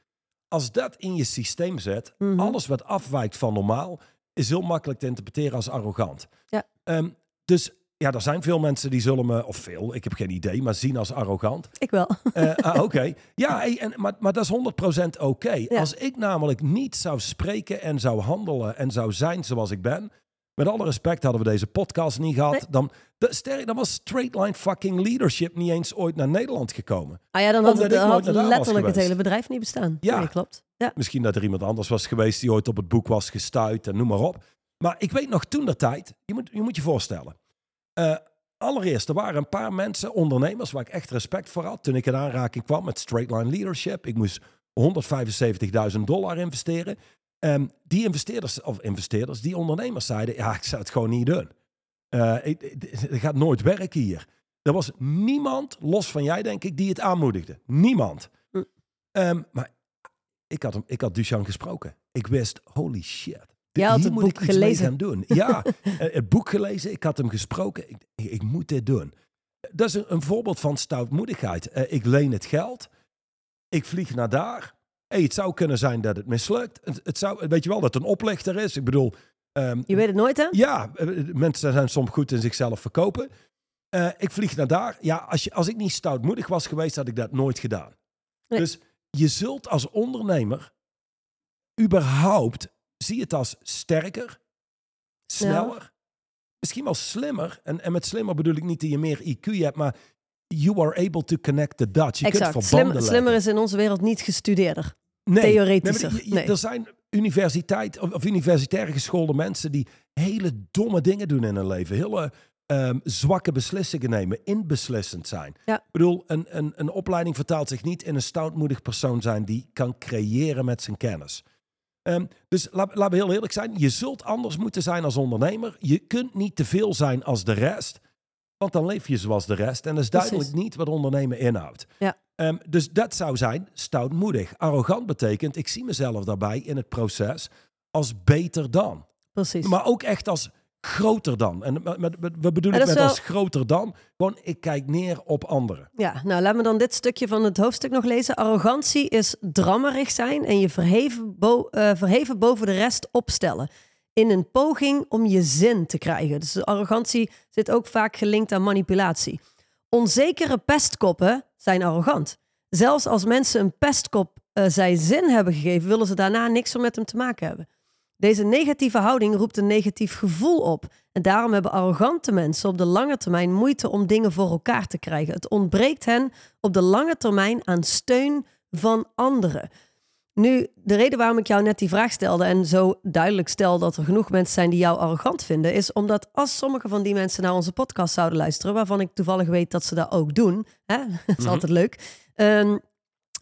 Als dat in je systeem zet, Mhm. alles wat afwijkt van normaal, is heel makkelijk te interpreteren als arrogant. Ja. Ehm, dus ja, er zijn veel mensen die zullen me, of veel, ik heb geen idee, maar zien als arrogant. Ik wel. Eh, ah, oké. Ja, hey, en, maar, maar dat is 100% oké. Ja. Als ik namelijk niet zou spreken en zou handelen en zou zijn zoals ik ben. Met alle respect hadden we deze podcast niet gehad. Nee. Dan, de, sterk, dan was straight line fucking leadership niet eens ooit naar Nederland gekomen. Ah ja, dan had, het, nooit had letterlijk het hele bedrijf niet bestaan. Ja. Nee, klopt. Ja. Misschien dat er iemand anders was geweest die ooit op het boek was gestuurd en noem maar op. Maar ik weet nog toen de tijd, je moet je, moet je voorstellen. Eh, allereerst, er waren een paar mensen, ondernemers, waar ik echt respect voor had. Toen ik in aanraking kwam met straight line leadership. Ik moest 175.000 dollar investeren. Ehm, die investeerders, of investeerders, die ondernemers zeiden, ja, ik zou het gewoon niet doen. Eh, het gaat nooit werken hier. Er was niemand, los van jij denk ik, die het aanmoedigde. Niemand. Hm. Ehm, maar ik had, hem, ik had Duchan gesproken. Ik wist, holy shit. Jij had hier het moet boek ik iets mee gelezen. gaan doen. Ja, *laughs* eh, het boek gelezen. Ik had hem gesproken. Ik, ik, moet dit doen. Dat is een, een voorbeeld van stoutmoedigheid. Eh, ik leen het geld. Ik vlieg naar daar. Hey, het zou kunnen zijn dat het mislukt. Het, het zou, weet je wel, dat het een oplichter is. Ik bedoel, ehm, Je weet het nooit, hè? ja, eh, mensen zijn soms goed in zichzelf verkopen. Eh, ik vlieg naar daar. Ja, als, je, als ik niet stoutmoedig was geweest, had ik dat nooit gedaan. Nee. Dus je zult als ondernemer überhaupt, zie het als sterker, sneller, misschien wel slimmer. En, en met slimmer bedoel ik niet dat je meer IQ hebt, maar you are able to connect the dots. Je exact. kunt Slim, verbanden slimmer is in onze wereld niet gestudeerder. Nee, theoretischer. nee, je- Nee. Er zijn universiteit of, universitair geschoolde mensen die hele domme dingen doen in hun leven. Hele ehm, zwakke beslissingen nemen, inbeslissend zijn. Ja. Ik bedoel, een, een, een opleiding vertaalt zich niet in een stoutmoedig persoon zijn die kan creëren met zijn kennis. Ehm, dus la- laten we heel eerlijk zijn. Je zult anders moeten zijn als ondernemer. Je kunt niet te veel zijn als de rest. Want dan leef je zoals de rest. En dat is Precies. duidelijk niet wat ondernemen inhoudt. Ja. Ehm, dus dat zou zijn stoutmoedig. Arrogant betekent, ik zie mezelf daarbij in het proces als beter dan. Precies. Maar ook echt als groter dan. En we bedoelen En het met als groter dan. Gewoon, ik kijk neer op anderen. Ja, nou laat me dan dit stukje van het hoofdstuk nog lezen. Arrogantie is drammerig zijn en je verheven, bo- eh, verheven boven de rest opstellen. In een poging om je zin te krijgen. Dus arrogantie zit ook vaak gelinkt aan manipulatie. Onzekere pestkoppen zijn arrogant. Zelfs als mensen een pestkop eh, zijn zin hebben gegeven, willen ze daarna niks meer met hem te maken hebben. Deze negatieve houding roept een negatief gevoel op. En daarom hebben arrogante mensen op de lange termijn moeite om dingen voor elkaar te krijgen. Het ontbreekt hen op de lange termijn aan steun van anderen. Nu, de reden waarom ik jou net die vraag stelde en zo duidelijk stel dat er genoeg mensen zijn die jou arrogant vinden, is omdat als sommige van die mensen naar onze podcast zouden luisteren, waarvan ik toevallig weet dat ze dat ook doen, hè? *laughs* dat is Mhm. altijd leuk, ehm,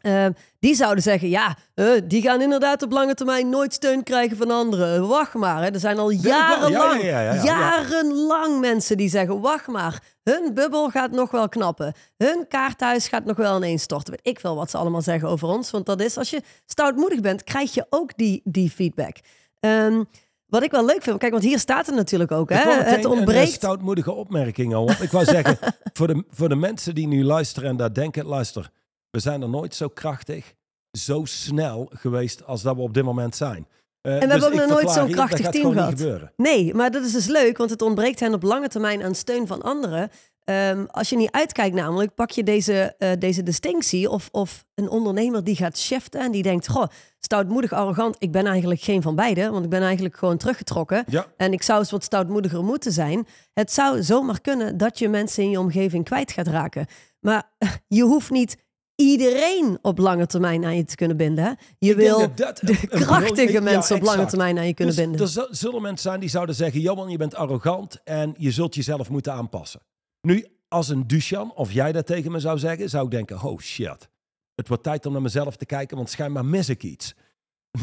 ehm, die zouden zeggen, ja, eh, die gaan inderdaad op lange termijn nooit steun krijgen van anderen. Wacht maar, hè. er zijn al jarenlang, ja, ja, ja, ja. jarenlang mensen die zeggen, wacht maar, hun bubbel gaat nog wel knappen. Hun kaarthuis gaat nog wel ineenstorten. Weet ik veel wat ze allemaal zeggen over ons. Want dat is, als je stoutmoedig bent, krijg je ook die, die feedback. Ehm, wat ik wel leuk vind, kijk, want hier staat het natuurlijk ook. Hè? Het Een eh, ontbreekt. stoutmoedige opmerking al. Ik wou zeggen, *laughs* voor de, voor de mensen die nu luisteren en daar denken, luister, we zijn er nooit zo krachtig, zo snel geweest als dat we op dit moment zijn. Eh, we hebben ook nog nooit zo'n krachtig team gehad. Nee, maar dat is dus leuk, want het ontbreekt hen op lange termijn aan steun van anderen. Ehm, als je niet uitkijkt namelijk, pak je deze, eh, deze distinctie of, of een ondernemer die gaat shiften en die denkt, goh, stoutmoedig, arrogant, ik ben eigenlijk geen van beide, want ik ben eigenlijk gewoon teruggetrokken. Ja, En ik zou eens wat stoutmoediger moeten zijn. Het zou zomaar kunnen dat je mensen in je omgeving kwijt gaat raken. Maar *laughs* je hoeft niet iedereen op lange termijn aan je te kunnen binden. hè. Je Ik wil dat dat de krachtige ja, mensen op lange termijn aan je kunnen dus binden. Er zu- zullen mensen zijn die zouden zeggen, Johan, je bent arrogant en je zult jezelf moeten aanpassen. Nu, als een Duchan of jij dat tegen me zou zeggen, zou ik denken, oh shit. Het wordt tijd om naar mezelf te kijken, want schijnbaar mis ik iets.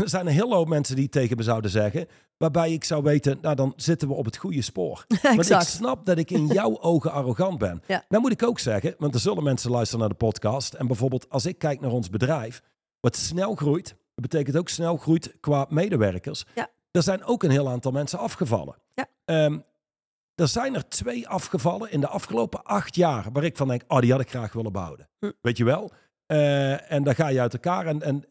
Er zijn een hele hoop mensen die het tegen me zouden zeggen, waarbij ik zou weten, nou dan zitten we op het goede spoor. *laughs* Want ik snap dat ik in jouw ogen arrogant ben. Ja. Nou moet ik ook zeggen, want er zullen mensen luisteren naar de podcast. En bijvoorbeeld als ik kijk naar ons bedrijf, wat snel groeit, dat betekent ook snel groeit qua medewerkers. Ja. Er zijn ook een heel aantal mensen afgevallen. Ja. Ehm, er zijn er twee afgevallen in de afgelopen acht jaar, waar ik van denk, oh die had ik graag willen behouden. Hm. Weet je wel? Eh, en dan ga je uit elkaar en, en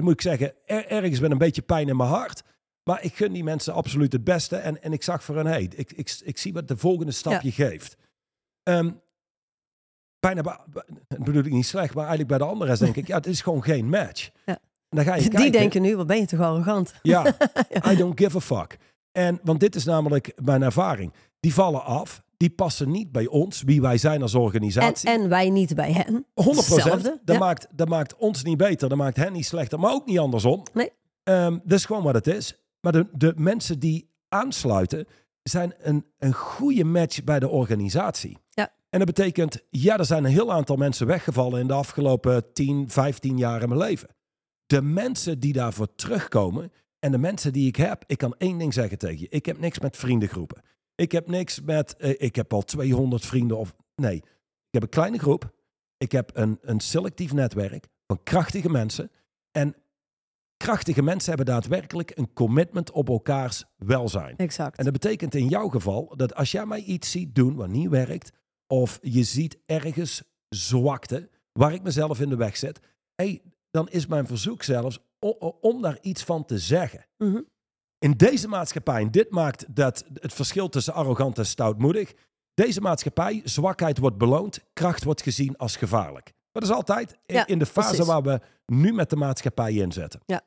dan moet ik zeggen, er- ergens met een beetje pijn in mijn hart. Maar ik gun die mensen absoluut het beste. En, en ik zag voor hen, hey, ik, ik, ik zie wat de volgende stapje geeft. Ehm, bijna, bedoel ik niet slecht, maar eigenlijk bij de anderen denk ik, ja, het is gewoon geen match. *laughs* Ja. En dan ga je Die kijken, denken nu, wat ben je toch arrogant? *laughs* ja, I don't give a fuck. En, want dit is namelijk mijn ervaring. Die vallen af, die passen niet bij ons, wie wij zijn als organisatie. en wij niet bij hen. 100 Hetzelfde, Dat, ja. maakt, dat maakt ons niet beter, dat maakt hen niet slechter, maar ook niet andersom. Nee. Ehm, dat is gewoon wat het is. Maar de, de mensen die aansluiten, zijn een, een goede match bij de organisatie. Ja. En dat betekent, ja, er zijn een heel aantal mensen weggevallen in de afgelopen 10, 15 jaar in mijn leven. De mensen die daarvoor terugkomen en de mensen die ik heb, ik kan één ding zeggen tegen je. Ik heb niks met vriendengroepen. Ik heb niks met, eh, ik heb al 200 vrienden of, nee. Ik heb een kleine groep. Ik heb een, een selectief netwerk van krachtige mensen. En krachtige mensen hebben daadwerkelijk een commitment op elkaars welzijn. Exact. En dat betekent in jouw geval dat als jij mij iets ziet doen wat niet werkt, of je ziet ergens zwakte waar ik mezelf in de weg zet, hey, dan is mijn verzoek zelfs om daar iets van te zeggen. Mhm. In deze maatschappij, en dit maakt dat het verschil tussen arrogant en stoutmoedig, deze maatschappij, zwakheid wordt beloond, kracht wordt gezien als gevaarlijk. Dat is altijd in- Ja, in de fase precies. waar we nu met de maatschappij inzetten. Ja.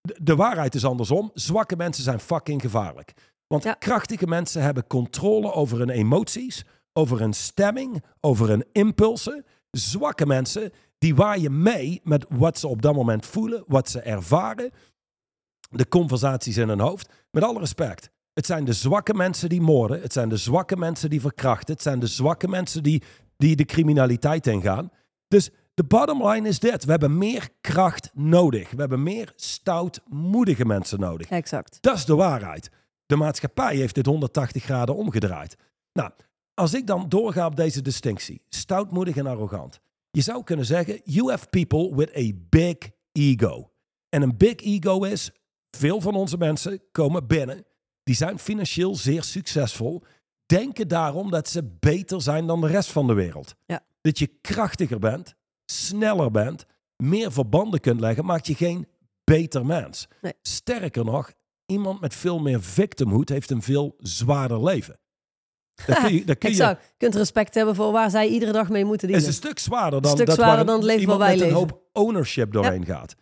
De, de waarheid is andersom. Zwakke mensen zijn fucking gevaarlijk. Want Ja. krachtige mensen hebben controle over hun emoties, over hun stemming, over hun impulsen. Zwakke mensen, die waaien mee met wat ze op dat moment voelen, wat ze ervaren, de conversaties in hun hoofd. Met alle respect. Het zijn de zwakke mensen die moorden. Het zijn de zwakke mensen die verkrachten. Het zijn de zwakke mensen die, die de criminaliteit ingaan. Dus de bottom line is dit. We hebben meer kracht nodig. We hebben meer stoutmoedige mensen nodig. Exact. Dat is de waarheid. De maatschappij heeft dit 180 graden omgedraaid. Nou, als ik dan doorga op deze distinctie, stoutmoedig en arrogant. Je zou kunnen zeggen, you have people with a big ego. En een big ego is, veel van onze mensen komen binnen, die zijn financieel zeer succesvol, denken daarom dat ze beter zijn dan de rest van de wereld. Ja. Dat je krachtiger bent, sneller bent, meer verbanden kunt leggen, maakt je geen beter mens. Nee. Sterker nog, iemand met veel meer victimhood heeft een veel zwaarder leven. Daar kun je, *laughs* daar kun je, Exact. Je kunt respect hebben voor waar zij iedere dag mee moeten is dienen. een stuk zwaarder dan, Stuk dat zwaarder dan het leven iemand waar wij met een leven. hoop ownership doorheen gaat.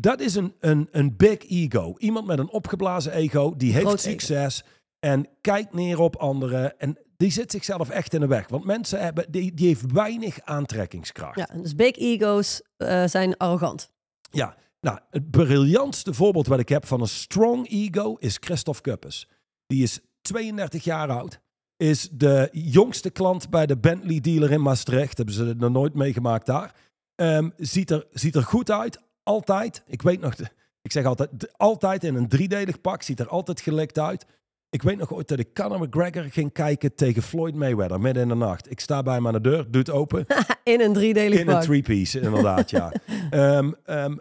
Dat is een, een, een big ego. Iemand met een opgeblazen ego, die heeft Groot ego. succes en kijkt neer op anderen. En die zit zichzelf echt in de weg. Want mensen hebben, die, die heeft weinig aantrekkingskracht. Ja, dus big ego's eh, zijn arrogant. Ja, nou, het briljantste voorbeeld wat ik heb van een strong ego is Christophe Kuppers. Die is 32 jaar oud. Is de jongste klant bij de Bentley dealer in Maastricht. Hebben ze nog nooit meegemaakt daar. Ehm, ziet, er, ziet er goed uit. Altijd. Ik weet nog, ik zeg altijd, altijd in een driedelig pak. Ziet er altijd gelikt uit. Ik weet nog ooit dat ik Conor McGregor ging kijken tegen Floyd Mayweather midden in de nacht. Ik sta bij hem aan de deur, doe het open. *laughs* In een driedelig In een pak. three-piece, inderdaad, ja. *laughs* Ehm, ehm,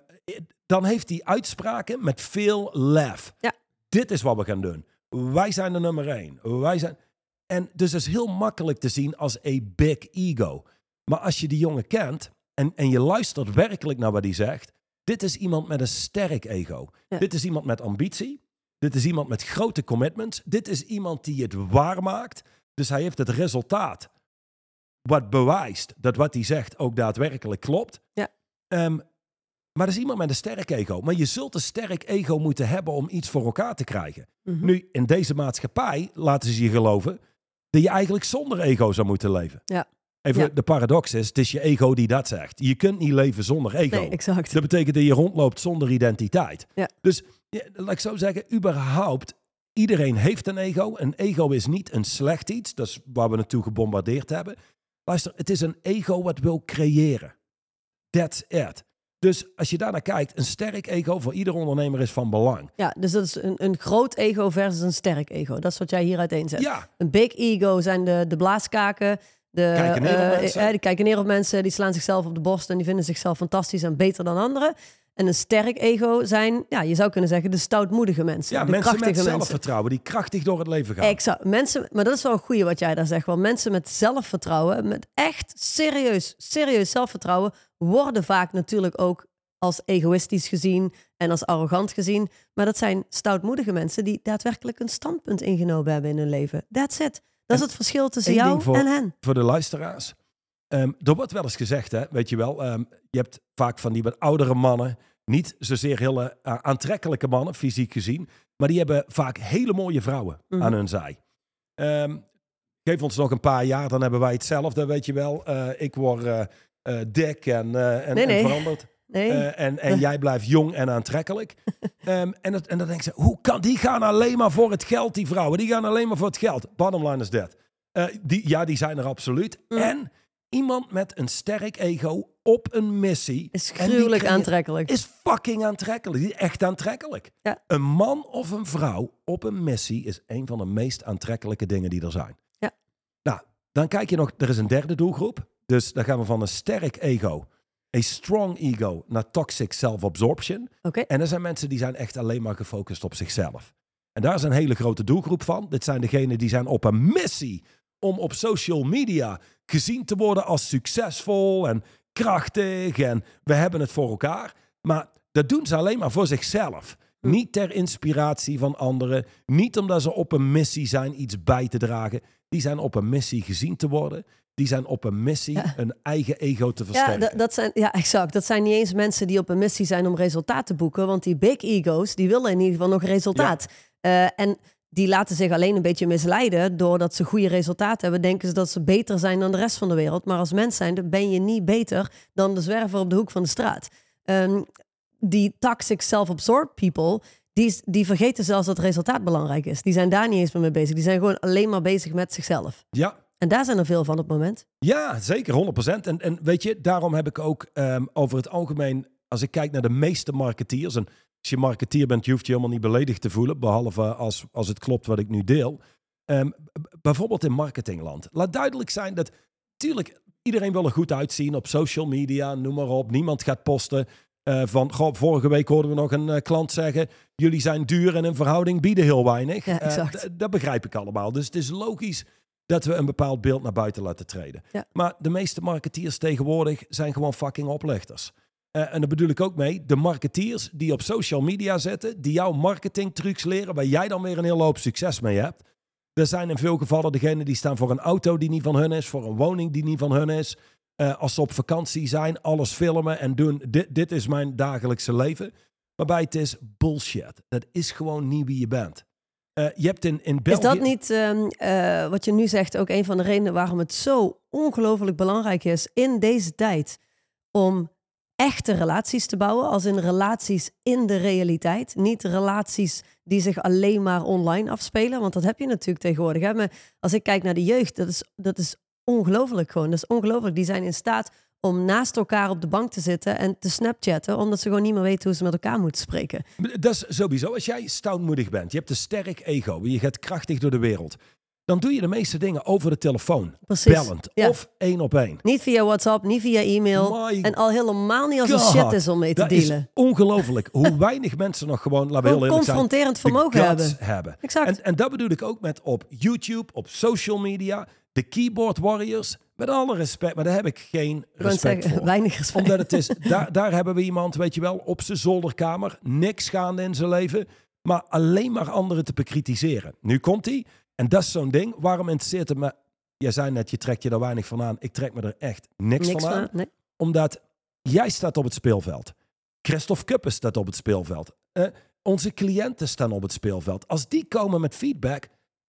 dan heeft hij uitspraken met veel lef. Ja. Dit is wat we gaan doen. Wij zijn de nummer één. Wij zijn... En dus is heel makkelijk te zien als een big ego. Maar als je die jongen kent en, en je luistert werkelijk naar wat hij zegt, dit is iemand met een sterk ego. Ja. Dit is iemand met ambitie. Dit is iemand met grote commitments. Dit is iemand die het waarmaakt. Dus hij heeft het resultaat wat bewijst dat wat hij zegt ook daadwerkelijk klopt. Ja. Ehm, maar dat is iemand met een sterk ego. Maar je zult een sterk ego moeten hebben om iets voor elkaar te krijgen. Mhm. Nu, in deze maatschappij laten ze je geloven dat je eigenlijk zonder ego zou moeten leven. Ja. Even Ja. de paradox is, het is je ego die dat zegt. Je kunt niet leven zonder ego. Nee, exact. Dat betekent dat je rondloopt zonder identiteit. Ja. Dus ja, laat ik zo zeggen, überhaupt, iedereen heeft een ego. Een ego is niet een slecht iets. Dat is waar we naartoe gebombardeerd hebben. Luister, het is een ego wat wil creëren. That's it. Dus als je daarnaar kijkt, een sterk ego voor ieder ondernemer is van belang. Ja, dus dat is een, een groot ego versus een sterk ego. Dat is wat jij hier uiteenzet. Ja, Een big ego zijn de, de blaaskaken. De, Kijken neer op eh, mensen. eh, die kijken neer op mensen, die slaan zichzelf op de borst en die vinden zichzelf fantastisch en beter dan anderen. En een sterk ego zijn, ja, je zou kunnen zeggen, de stoutmoedige mensen. ja de mensen met krachtige mensen. zelfvertrouwen die krachtig door het leven gaan. Exact. Mensen, maar dat is wel een goeie wat jij daar zegt. Want mensen met zelfvertrouwen, met echt serieus, serieus zelfvertrouwen, worden vaak natuurlijk ook als egoïstisch gezien en als arrogant gezien. Maar dat zijn stoutmoedige mensen die daadwerkelijk een standpunt ingenomen hebben in hun leven. That's it. Dat is het verschil tussen jou voor- en hen. voor de luisteraars. Ehm, er wordt wel eens gezegd, hè, weet je wel, ehm, je hebt vaak van die wat oudere mannen, niet zozeer hele eh, aantrekkelijke mannen, fysiek gezien, maar die hebben vaak hele mooie vrouwen Mhm. aan hun zij. Ehm, geef ons nog een paar jaar, dan hebben wij hetzelfde, weet je wel. Eh, ik word eh, dik en, en, Nee, nee. en veranderd. Nee, Eh, en en jij blijft jong en aantrekkelijk. *laughs* Ehm, en, dat, en dan denk ze, hoe kan, die gaan alleen maar voor het geld, die vrouwen. Die gaan alleen maar voor het geld. Bottom line is that. Eh, die, ja, die zijn er absoluut. Mm. En iemand met een sterk ego op een missie. is gruwelijk aantrekkelijk. Is fucking aantrekkelijk. Echt aantrekkelijk. Ja. Een man of een vrouw op een missie is een van de meest aantrekkelijke dingen die er zijn. Ja. Nou, dan kijk je nog, er is een derde doelgroep. Dus dan gaan we van een sterk ego, een strong ego, naar toxic self-absorption. Oké. En er zijn mensen die zijn echt alleen maar gefocust op zichzelf. En daar is een hele grote doelgroep van. Dit zijn degenen die zijn op een missie om op social media gezien te worden als succesvol en krachtig en we hebben het voor elkaar. Maar dat doen ze alleen maar voor zichzelf. Hm. Niet ter inspiratie van anderen. Niet omdat ze op een missie zijn iets bij te dragen. Die zijn op een missie gezien te worden. Die zijn op een missie Ja. een eigen ego te Ja, versterken. dat, dat zijn, ja, exact. Dat zijn niet eens mensen die op een missie zijn om resultaat te boeken. Want die big ego's, die willen in ieder geval nog resultaat. Eh, en die laten zich alleen een beetje misleiden doordat ze goede resultaten hebben. Denken ze dat ze beter zijn dan de rest van de wereld. Maar als mens zijn, ben je niet beter dan de zwerver op de hoek van de straat. Um, die toxic self-absorbed people, die, die vergeten zelfs dat resultaat belangrijk is. Die zijn daar niet eens meer mee bezig. Die zijn gewoon alleen maar bezig met zichzelf. Ja. En daar zijn er veel van op het moment. Ja, zeker, 100%. En, en weet je, daarom heb ik ook ehm, over het algemeen, als ik kijk naar de meeste marketeers, en als je marketeer bent, je hoeft je helemaal niet beledigd te voelen, behalve als, als het klopt wat ik nu deel. Um, bijvoorbeeld in marketingland. Laat duidelijk zijn dat, tuurlijk, iedereen wil er goed uitzien op social media, noem maar op. Niemand gaat posten uh, van, goh, vorige week hoorden we nog een uh, klant zeggen, jullie zijn duur en in verhouding bieden heel weinig. Ja, exact. Uh, dat begrijp ik allemaal. Dus het is logisch dat we een bepaald beeld naar buiten laten treden. Ja. Maar de meeste marketeers tegenwoordig zijn gewoon fucking oplichters. Uh, en daar bedoel ik ook mee, de marketeers die op social media zetten, die jouw marketingtrucs leren, waar jij dan weer een hele hoop succes mee hebt. Er zijn in veel gevallen degenen die staan voor een auto die niet van hun is, voor een woning die niet van hun is. Uh, als ze op vakantie zijn, alles filmen en doen. Dit, dit is mijn dagelijkse leven. Waarbij het is bullshit. Dat is gewoon niet wie je bent. Uh, je hebt in, in België... Is dat niet, um, uh, wat je nu zegt, ook een van de redenen waarom het zo ongelooflijk belangrijk is in deze tijd om echte relaties te bouwen, als in relaties in de realiteit. Niet relaties die zich alleen maar online afspelen, want dat heb je natuurlijk tegenwoordig. Hè? Maar als ik kijk naar de jeugd, dat is, dat is ongelooflijk gewoon. Dat is ongelooflijk. Die zijn in staat om naast elkaar op de bank te zitten en te snapchatten, omdat ze gewoon niet meer weten hoe ze met elkaar moeten spreken. Dat is sowieso. Als jij stoutmoedig bent, je hebt een sterk ego, je gaat krachtig door de wereld, dan doe je de meeste dingen over de telefoon. Precies. Bellend. Ja. Of één op één. Niet via WhatsApp, niet via e-mail. My En al helemaal niet als God, er shit is om mee te dat dealen. is ongelooflijk. Hoe *laughs* weinig mensen nog gewoon, laten we heel eerlijk confronterend vermogen hebben. hebben. Exact. En, en dat bedoel ik ook met op YouTube, op social media, de keyboard warriors. Met alle respect, maar daar heb ik geen respect zeggen, voor. weinig respect. Omdat het is, *laughs* daar, daar hebben we iemand, weet je wel, op zijn zolderkamer, niks gaande in zijn leven, maar alleen maar anderen te bekritiseren. Nu komt hij, en dat is zo'n ding. Waarom interesseert het me? Jij zei net, je trekt je er weinig van aan. Ik trek me er echt niks, Niks van aan. Nee. Omdat jij staat op het speelveld. Christophe Kuppen staat op het speelveld. Eh, onze cliënten staan op het speelveld. Als die komen met feedback,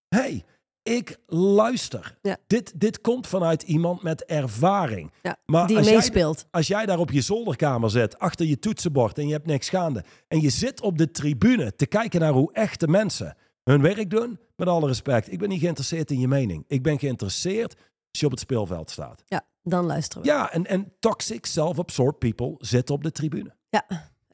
hey, ik luister. Ja. Dit, dit komt vanuit iemand met ervaring. Ja, Maar die als jij- meespeelt. Als jij daar op je zolderkamer zit, achter je toetsenbord en je hebt niks gaande. En je zit op de tribune te kijken naar hoe echte mensen hun werk doen. Met alle respect, ik ben niet geïnteresseerd in je mening. Ik ben geïnteresseerd als je op het speelveld staat. Ja, dan luisteren we. Ja, en, en toxic, self-absorbed people zitten op de tribune. Ja,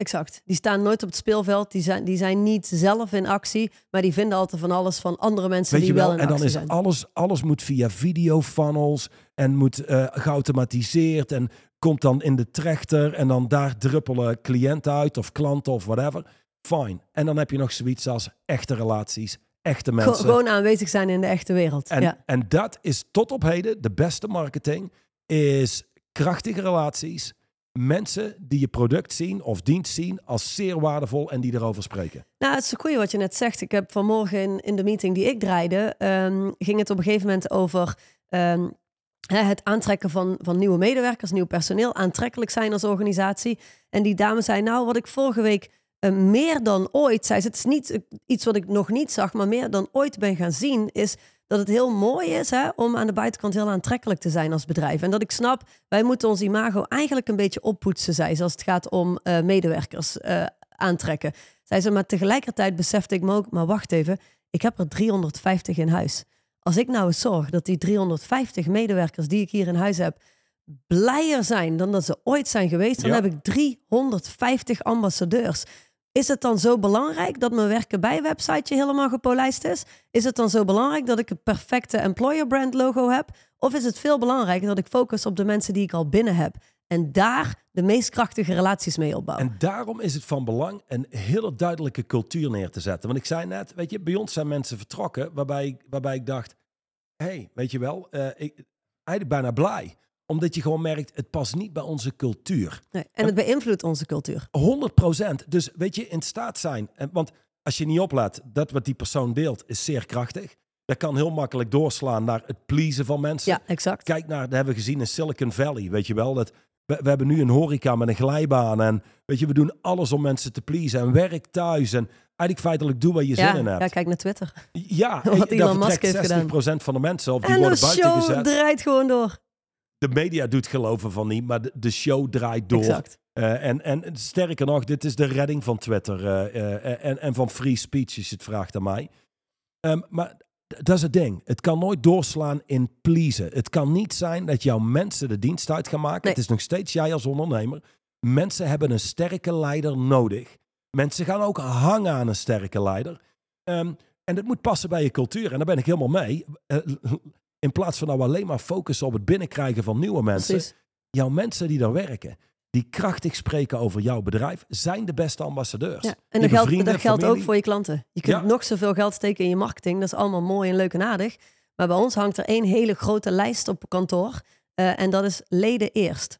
exact. Die staan nooit op het speelveld. Die zijn, die zijn niet zelf in actie, maar die vinden altijd van alles van andere mensen Weet die je wel? wel in En dan actie is zijn. alles, alles moet via videofunnels en moet eh, geautomatiseerd en komt dan in de trechter en dan daar druppelen cliënten uit of klanten of whatever. Fine. En dan heb je nog zoiets als echte relaties, echte Go- mensen. Gewoon aanwezig zijn in de echte wereld. En, ja. en dat is tot op heden de beste marketing. Is krachtige relaties. Mensen die je product zien of dienst zien als zeer waardevol en die erover spreken. Nou, het is een goeie wat je net zegt. Ik heb vanmorgen in, in de meeting die ik draaide, ehm, ging het op een gegeven moment over ehm, het aantrekken van, van nieuwe medewerkers, nieuw personeel, aantrekkelijk zijn als organisatie. En die dame zei, nou, wat ik vorige week eh, meer dan ooit, zei ze, het is niet eh, iets wat ik nog niet zag, maar meer dan ooit ben gaan zien, is dat het heel mooi is hè, om aan de buitenkant heel aantrekkelijk te zijn als bedrijf. En dat ik snap, wij moeten ons imago eigenlijk een beetje oppoetsen, zei ze, als het gaat om eh, medewerkers eh, aantrekken. Zei ze, maar tegelijkertijd besefte ik me ook, maar wacht even, ik heb er 350 in huis. Als ik nou eens zorg dat die 350 medewerkers die ik hier in huis heb, blijer zijn dan dat ze ooit zijn geweest, dan Ja. heb ik 350 ambassadeurs. Is het dan zo belangrijk dat mijn werken bij websiteje helemaal gepolijst is? Is het dan zo belangrijk dat ik het perfecte employer brand logo heb? Of is het veel belangrijker dat ik focus op de mensen die ik al binnen heb? En daar de meest krachtige relaties mee opbouw. En daarom is het van belang een hele duidelijke cultuur neer te zetten. Want ik zei net, weet je, bij ons zijn mensen vertrokken waarbij, waarbij ik dacht, hé, hey, weet je wel, eh, ik, eigenlijk bijna blij. Omdat je gewoon merkt, het past niet bij onze cultuur. Nee, en het beïnvloedt onze cultuur. 100 procent. Dus weet je, in staat zijn. En, want als je niet oplet, dat wat die persoon deelt is zeer krachtig. Dat kan heel makkelijk doorslaan naar het pleasen van mensen. Ja, exact. Kijk naar, dat hebben we gezien in Silicon Valley, weet je wel. Dat we, we hebben nu een horeca met een glijbaan. En weet je, we doen alles om mensen te pleasen. En werk thuis. En eigenlijk feitelijk doe waar je Ja, zin in ja, hebt. kijk naar Twitter. Ja, *laughs* Wat en Elon Musk heeft vertrekt 60% van de mensen. Of die En de worden buiten show gezet. draait gewoon door. De media doet geloven van niet, maar de, de show draait door. Exact. Eh, en, en sterker nog, dit is de redding van Twitter eh, eh, en, en van free speech, als je het vraagt aan mij. Ehm, maar dat is het ding. Het kan nooit doorslaan in pleasen. Het kan niet zijn dat jouw mensen de dienst uit gaan maken. Nee. Het is nog steeds jij als ondernemer. Mensen hebben een sterke leider nodig. Mensen gaan ook hangen aan een sterke leider. Ehm, en dat moet passen bij je cultuur. En daar ben ik helemaal mee. In plaats van nou alleen maar focussen op het binnenkrijgen van nieuwe mensen Precies. jouw mensen die daar werken, die krachtig spreken over jouw bedrijf, zijn de beste ambassadeurs. Ja. En dat geldt, dat geldt ook voor je klanten. Je kunt Ja. nog zoveel geld steken in je marketing. Dat is allemaal mooi en leuk en aardig. Maar bij ons hangt er één hele grote lijst op kantoor. eh, en dat is leden eerst.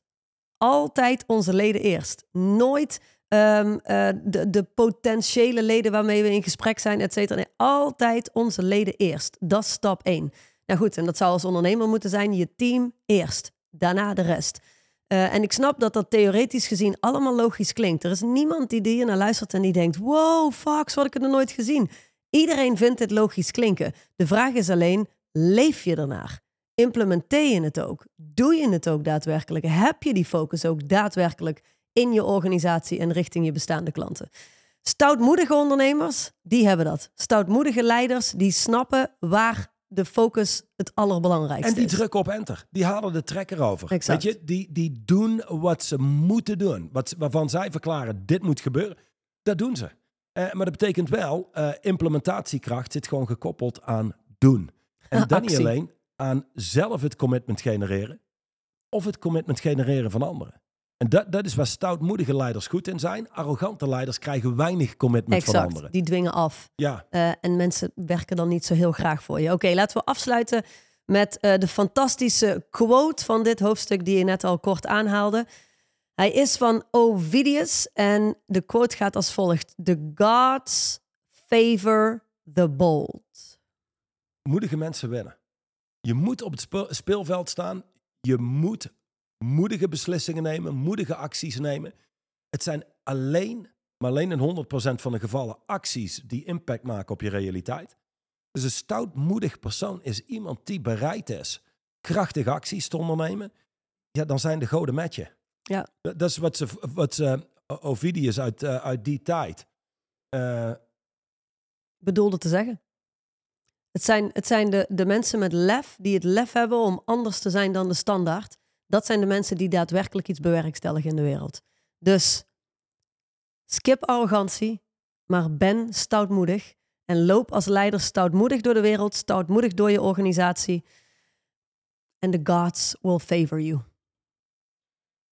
Altijd onze leden eerst. Nooit ehm, eh, de, de potentiële leden waarmee we in gesprek zijn, et cetera. Nee, altijd onze leden eerst. Dat is stap één. Nou goed, en dat zou als ondernemer moeten zijn je team eerst. Daarna de rest. Eh, en ik snap dat dat theoretisch gezien allemaal logisch klinkt. Er is niemand die hier naar luistert en die denkt: wow, fuck, zo had ik het nog nooit gezien. Iedereen vindt dit logisch klinken. De vraag is alleen: leef je ernaar? Implementeer je het ook? Doe je het ook daadwerkelijk? Heb je die focus ook daadwerkelijk in je organisatie en richting je bestaande klanten? Stoutmoedige ondernemers, die hebben dat. Stoutmoedige leiders, die snappen waar de focus het allerbelangrijkste En die is. drukken op enter. Die halen de trekker over. Exact. Weet je, die, die doen wat ze moeten doen. Wat, waarvan zij verklaren, dit moet gebeuren. Dat doen ze. Eh, maar dat betekent wel, eh, implementatiekracht zit gewoon gekoppeld aan doen. En dan niet alleen aan zelf het commitment genereren. Of het commitment genereren van anderen. En dat, dat is waar stoutmoedige leiders goed in zijn. Arrogante leiders krijgen weinig commitment van anderen. die dwingen af. Ja, Eh, en mensen werken dan niet zo heel graag voor je. Oké, laten we afsluiten met eh, de fantastische quote van dit hoofdstuk die je net al kort aanhaalde. Hij is van Ovidius en de quote gaat als volgt: The gods favor the bold. moedige mensen winnen. Je moet op het speel- speelveld staan. Je moet moedige beslissingen nemen, moedige acties nemen. Het zijn alleen, maar alleen in 100% van de gevallen acties die impact maken op je realiteit. Dus een stoutmoedig persoon is iemand die bereid is krachtige acties te ondernemen. Ja, dan zijn de goden met je. Ja. Dat is wat ze, wat ze Ovidius uit, eh, uit die tijd. eh, bedoelde te zeggen. Het zijn, het zijn de, de mensen met lef die het lef hebben om anders te zijn dan de standaard. Dat zijn de mensen die daadwerkelijk iets bewerkstelligen in de wereld. Dus skip arrogantie, maar ben stoutmoedig. En loop als leider stoutmoedig door de wereld, stoutmoedig door je organisatie. En the gods will favor you.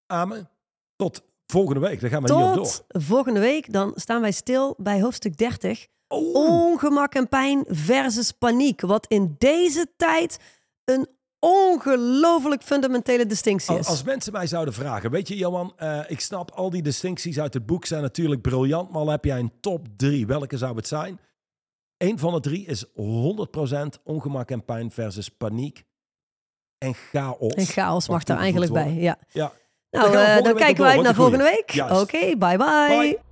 amen. Tot volgende week. Dan gaan we hierop door. Tot volgende week, dan staan wij stil bij hoofdstuk 30. Oh. ongemak en pijn versus paniek. Wat in deze tijd een ongelooflijk fundamentele distinctie is. Als, mensen mij zouden vragen, weet je Johan, eh, ik snap al die distincties uit het boek zijn natuurlijk briljant, maar al heb jij een top drie, welke zou het zijn? Eén van de drie is 100% ongemak en pijn versus paniek en chaos. en chaos mag daar eigenlijk bij. Ja. Ja. Nou, eh, dan week kijken we door. uit naar volgende week. Oké, bye. Bye.